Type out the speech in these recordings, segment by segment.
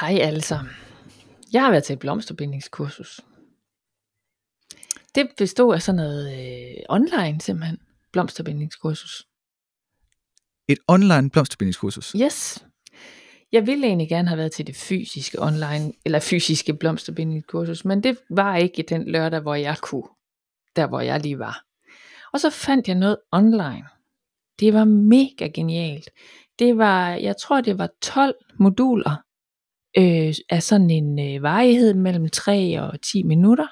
Hej alle sammen. Jeg har været til et blomsterbindingskursus. Det bestod af sådan noget øh, online simpelthen, blomsterbindingskursus. Et online blomsterbindingskursus. Yes. Jeg ville egentlig gerne have været til det fysiske online, eller fysiske blomsterbindingskursus, men det var ikke den lørdag, hvor jeg kunne, der hvor jeg lige var. Og så fandt jeg noget online. Det var mega genialt. Det var, jeg tror det var 12 moduler, øh, af sådan en øh, varighed mellem 3 og 10 minutter.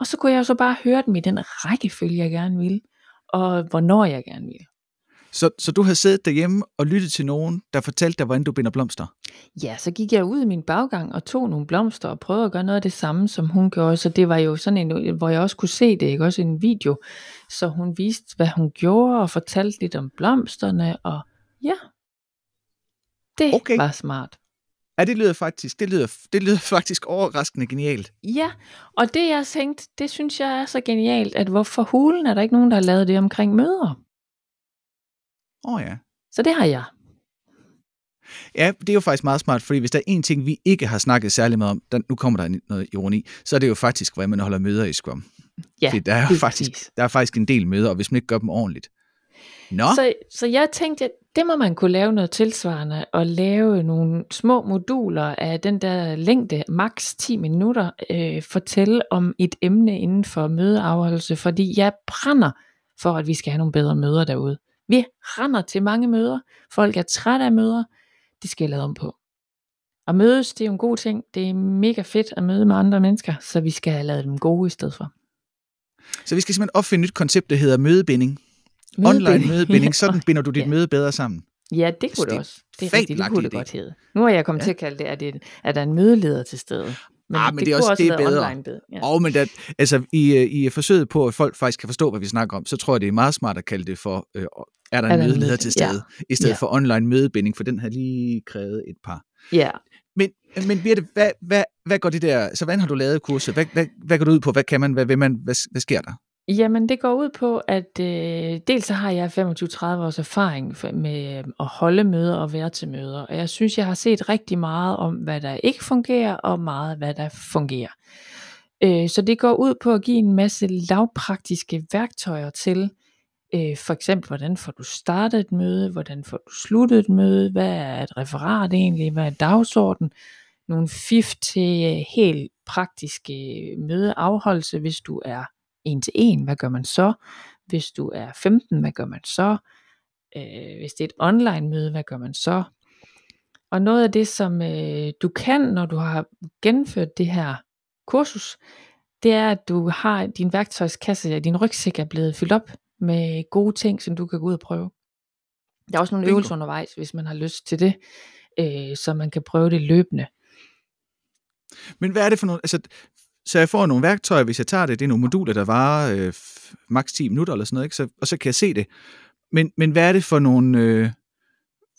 Og så kunne jeg jo så bare høre dem i den rækkefølge, jeg gerne ville, og hvornår jeg gerne ville. Så, så du har siddet derhjemme og lyttet til nogen, der fortalte dig, hvordan du binder blomster? Ja, så gik jeg ud i min baggang og tog nogle blomster og prøvede at gøre noget af det samme, som hun gjorde. Så det var jo sådan en, hvor jeg også kunne se det, ikke? Også en video. Så hun viste, hvad hun gjorde og fortalte lidt om blomsterne. Og ja, det Okay. var smart. Ja, det lyder faktisk, det lyder, det lyder faktisk overraskende genialt. Ja, og det jeg tænkte, det synes jeg er så genialt, at hvorfor hulen er der ikke nogen, der har lavet det omkring møder? Åh oh, ja. Så det har jeg. Ja, det er jo faktisk meget smart, fordi hvis der er en ting, vi ikke har snakket særlig meget om, der, nu kommer der noget ironi, så er det jo faktisk, hvordan man holder møder i Scrum. Ja, Fordi der er, faktisk, præcis. der er faktisk en del møder, og hvis man ikke gør dem ordentligt. Nå, Så, så jeg tænkte, at det må man kunne lave noget tilsvarende, og lave nogle små moduler af den der længde, maks 10 minutter, øh, fortælle om et emne inden for mødeafholdelse, fordi jeg brænder for, at vi skal have nogle bedre møder derude. Vi render til mange møder, folk er trætte af møder, det skal lave om på. Og mødes, det er jo en god ting, det er mega fedt at møde med andre mennesker, så vi skal have lavet dem gode i stedet for. så vi skal simpelthen opfinde et nyt koncept, der hedder mødebinding. Online mødebinding, sådan binder du dit Ja. møde bedre sammen. Ja, det kunne det det er også. Det er rigtigt, det kunne det idé. godt hedde. Nu har jeg kommet Ja. til at kalde det, at, det, at der er en mødeleder til stede. Men, Ah, men det, det er kunne også- også det er bedre. online bed. Ja. Og men der, altså, i, øh, i forsøget på, at folk faktisk kan forstå, hvad vi snakker om, så tror jeg, det er meget smart at kalde det for, øh, er der Er en der en mødeleder møde- til ja. stede, i stedet Ja. for online mødebinding, for den har lige krævet et par. ja. Men, men Birte, hvad, hvad, hvad går det der, så hvordan har du lavet kurset? Hvad, hvad, hvad går det ud på? Hvad kan man? Hvad vil man? Hvad, hvad sker der? Jamen det går ud på, at øh, dels så har jeg 25-30 års erfaring med øh, at holde møder og være til møder. Og jeg synes, jeg har set rigtig meget om, hvad der ikke fungerer, og meget, hvad der fungerer. Øh, så det går ud på at give en masse lavpraktiske værktøjer til, øh, for eksempel, hvordan får du startet et møde, hvordan får du sluttet et møde, hvad er et referat egentlig, hvad er dagsorden, nogle fif til øh, helt praktiske øh, mødeafholdelse, hvis du er en til en, hvad gør man så? Hvis du er 15, hvad gør man så? Øh, hvis det er et online møde, hvad gør man så? Og noget af det, som øh, du kan, når du har gennemført det her kursus, det er, at du har din værktøjskasse, din rygsæk er blevet fyldt op med gode ting, som du kan gå ud og prøve. Der er også nogle Bingo. øvelser undervejs, hvis man har lyst til det, øh, så man kan prøve det løbende. Men hvad er det for nogle, altså, så jeg får nogle værktøjer, hvis jeg tager det, det er nogle moduler, der varer øh, maks 10 minutter eller sådan noget, ikke? Så, og så kan jeg se det. Men, men hvad er det for nogle, øh,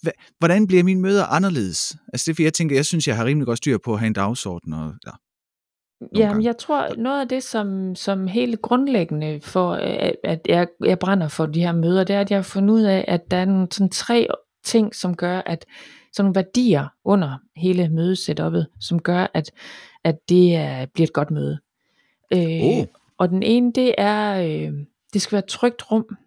hvad, hvordan bliver mine møder anderledes? Altså det er fordi, jeg tænker, jeg synes, jeg har rimelig godt styr på at have en dagsorden, og ja, Jamen, gange. jeg tror, noget af det, som, som helt grundlæggende for, øh, at jeg, jeg brænder for de her møder, det er, at jeg har fundet ud af, at der er nogle sådan tre ting, som gør, at sådan nogle værdier under hele mødesetupet, som gør, at, at det er, bliver et godt møde. Øh, Oh. Og den ene, det er, øh, det skal være et trygt rum.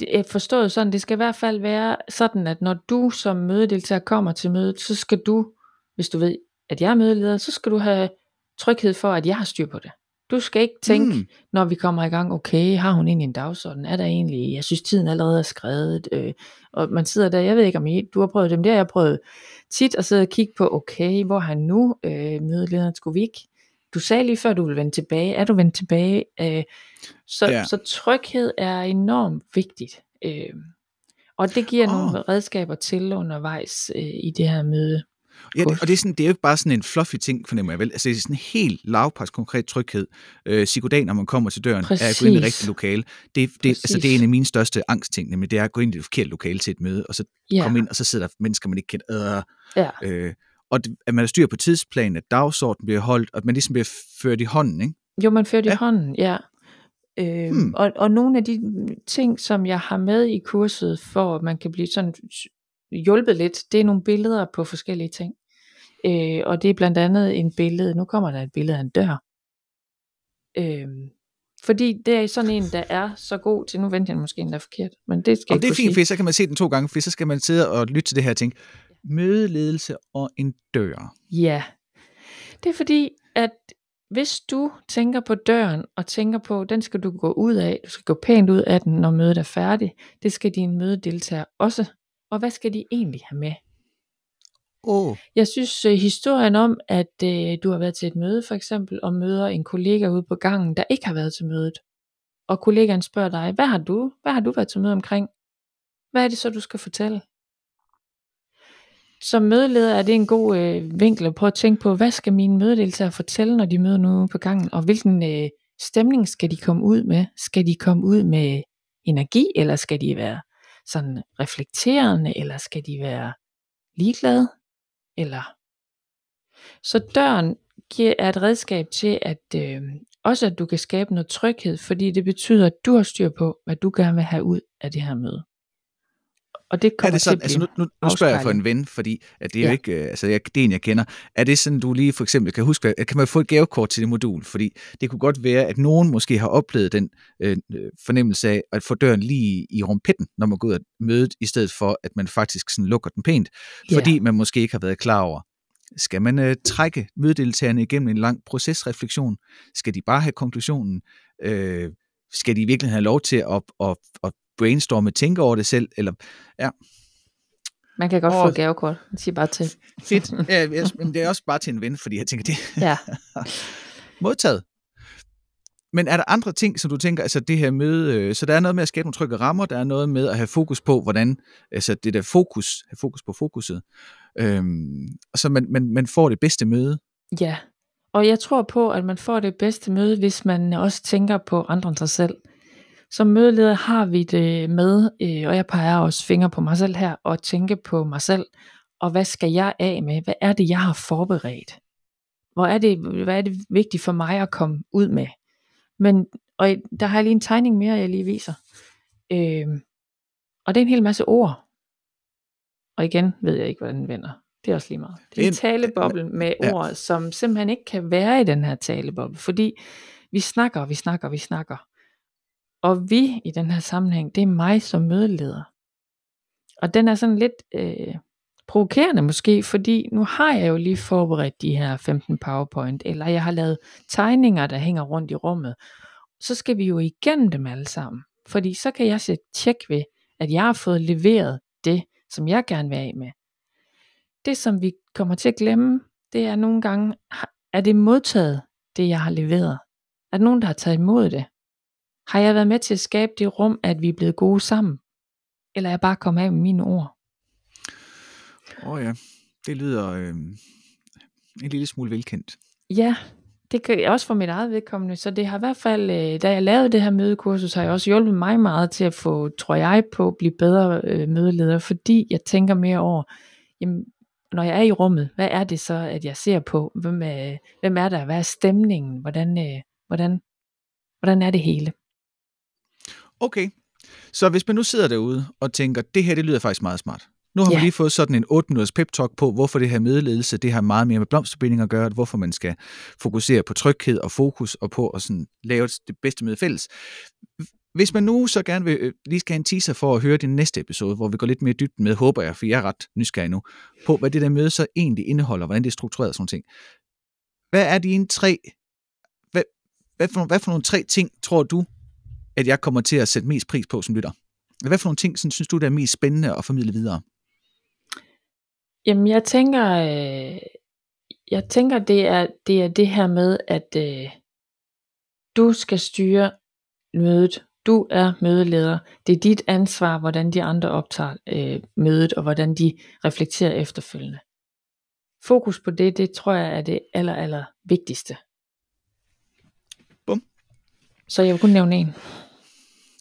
Det er forstået sådan, det skal i hvert fald være sådan, at når du som mødedeltager kommer til mødet, så skal du, hvis du ved, at jeg er mødeleder, så skal du have tryghed for, at jeg har styr på det. Du skal ikke tænke, Mm. når vi kommer i gang, okay, har hun egentlig en dagsorden? Er der egentlig, jeg synes tiden allerede er skrevet, øh, og man sidder der, jeg ved ikke om I, du har prøvet dem der, jeg har prøvet tit at sidde og kigge på, okay, hvor han nu, øh, mødelederen, skulle vi ikke? Du sagde lige før, du vil vende tilbage, er du vendt tilbage? Øh, så, Ja. så tryghed er enormt vigtigt, øh, og det giver oh. nogle redskaber til undervejs øh, i det her møde. Ja, det, og det er, sådan, det er jo ikke bare sådan en fluffy ting, fornemmer jeg vel. Altså, det er sådan en helt lavpres konkret tryghed. Øh, psykodan, når man kommer til døren, er at gå ind i det Præcis. rigtige lokale. Det, det, altså, det er en af mine største angstting, nemlig det er at gå ind i det forkerte lokale til et møde, og så Ja, komme ind, og så sidder der mennesker, man ikke kender. Øh, ja. øh, og det, at man har styr på tidsplanen, at dagsordenen bliver holdt, og at man ligesom bliver ført i hånden, ikke? Jo, man fører det Ja. i hånden, ja. Hmm. hmm. og, og nogle af de ting, som jeg har med i kurset, for at man kan blive sådan hjulpet lidt, det er nogle billeder på forskellige ting. Øh, og det er blandt andet en billede, nu kommer der et billede af en dør. Øh, fordi det er sådan en, der er så god til, nu venter jeg måske endda forkert, men det skal Og det er fint, for så kan man se den to gange, for så skal man sidde og lytte til det her tænke, mødeledelse og en dør. Ja, det er fordi, at hvis du tænker på døren, og tænker på, den skal du gå ud af, du skal gå pænt ud af den, når mødet er færdigt, det skal dine mødedeltagere også. Og hvad skal de egentlig have med? Oh, Jeg synes øh, historien om, at øh, du har været til et møde for eksempel, og møder en kollega ude på gangen, der ikke har været til mødet. Og kollegaen spørger dig, hvad har du, hvad har du været til møde omkring? Hvad er det så, du skal fortælle? Som mødeleder er det en god øh, vinkel at prøve at tænke på, hvad skal mine mødedeltagere fortælle, når de møder nu på gangen, og hvilken øh, stemning skal de komme ud med? Skal de komme ud med energi, eller skal de være sådan reflekterende, eller skal de være ligeglade? Eller så døren giver, er et redskab til, at øh, også at du kan skabe noget tryghed, fordi det betyder, at du har styr på, hvad du gerne vil have ud af det her møde. Og det er kommer det sådan, til at altså nu, nu, nu spørger jeg for en ven, fordi at det er jo Ja. ikke, øh, altså jeg, det er en, jeg kender. Er det sådan, du lige for eksempel kan huske, at kan man få et gavekort til det modul? Fordi det kunne godt være, at nogen måske har oplevet den øh, øh, fornemmelse af at få døren lige i rumpetten, når man går ud af mødet, i stedet for, at man faktisk sådan lukker den pænt, Ja. fordi man måske ikke har været klar over, skal man øh, trække mødedeltagerne igennem en lang procesreflektion? Skal de bare have konklusionen? Øh, skal de virkelig have lov til at, at, at brainstorme, tænke over det selv? Eller, ja, Man kan godt Åh. få gavekort. Sig bare til. fedt. Ja, men det er også bare til en ven, fordi jeg tænker, det Ja. modtaget. Men er der andre ting, som du tænker, altså det her møde, øh, så der er noget med at skabe nogle trygge rammer, der er noget med at have fokus på, hvordan, altså det der fokus, have fokus på fokuset, øhm, og så man, man, man får det bedste møde. Ja, og jeg tror på, at man får det bedste møde, hvis man også tænker på andre end sig selv. Som mødeleder har vi det med, øh, og jeg peger også fingre på mig selv her, og tænke på mig selv, og hvad skal jeg af med? Hvad er det, jeg har forberedt? Hvor er det, hvad er det vigtigt for mig at komme ud med? Men, og der har jeg lige en tegning mere, jeg lige viser. Øh, og det er en hel masse ord. Og igen ved jeg ikke, hvordan den vender. Det er også lige meget. Det er en taleboble med ja. ord, som simpelthen ikke kan være i den her taleboble, fordi vi snakker, vi snakker, vi snakker. Og vi i den her sammenhæng, det er mig som mødeleder. Og den er sådan lidt øh, provokerende måske, fordi nu har jeg jo lige forberedt de her 15 PowerPoint, eller jeg har lavet tegninger, der hænger rundt i rummet. Så skal vi jo igennem dem alle sammen. Fordi så kan jeg sætte tjek ved, at jeg har fået leveret det, som jeg gerne vil af med. Det, som vi kommer til at glemme, det er nogle gange, er det modtaget, det jeg har leveret? Er der nogen, der har taget imod det? Har jeg været med til at skabe det rum, at vi er blevet gode sammen? Eller er jeg bare kommet af med mine ord? Åh oh ja, det lyder øh, en lille smule velkendt. Ja, det kan også for mit eget vedkommende. Så det har i hvert fald, øh, da jeg lavede det her mødekursus, har jeg også hjulpet mig meget til at få, tror jeg, på at blive bedre øh, mødeleder, fordi jeg tænker mere over, jamen, når jeg er i rummet, hvad er det så, at jeg ser på? Hvem er, hvem er der? Hvad er stemningen? Hvordan, øh, hvordan, hvordan er det hele? Okay, så hvis man nu sidder derude og tænker, det her det lyder faktisk meget smart. Nu har Ja. man lige fået sådan en 8 minutters pep talk på, hvorfor det her mødeledelse, det har meget mere med blomsterbinding at gøre, hvorfor man skal fokusere på tryghed og fokus og på at sådan lave det bedste møde fælles. Hvis man nu så gerne vil øh, lige skal have en teaser for at høre din næste episode, hvor vi går lidt mere dybden med, håber jeg, for jeg er ret nysgerrig nu, på hvad det der møde så egentlig indeholder, hvordan det er struktureret og sådan ting. Hvad er dine tre, hvad, hvad, for, hvad for nogle tre ting, tror du, at jeg kommer til at sætte mest pris på som lytter? Hvad for nogle ting sådan, synes du, der er mest spændende at formidle videre? Jamen, jeg tænker, øh, jeg tænker det, er, det er det her med, at øh, du skal styre mødet. Du er mødeleder. Det er dit ansvar, hvordan de andre optager øh, mødet, og hvordan de reflekterer efterfølgende. Fokus på det, det tror jeg er det aller, aller vigtigste. Bum. Så jeg vil kun nævne en.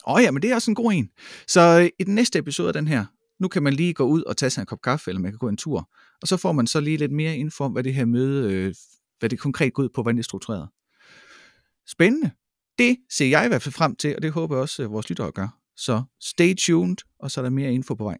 Åh oh ja, men det er også en god en. Så øh, i den næste episode af den her, nu kan man lige gå ud og tage sig en kop kaffe, eller man kan gå en tur, og så får man så lige lidt mere info om, hvad det her møde, øh, hvad det konkret går ud på, hvordan det er struktureret. Spændende. Det ser jeg i hvert fald frem til, og det håber jeg også, at vores lyttere gør. Så stay tuned, og så er der mere info på vej.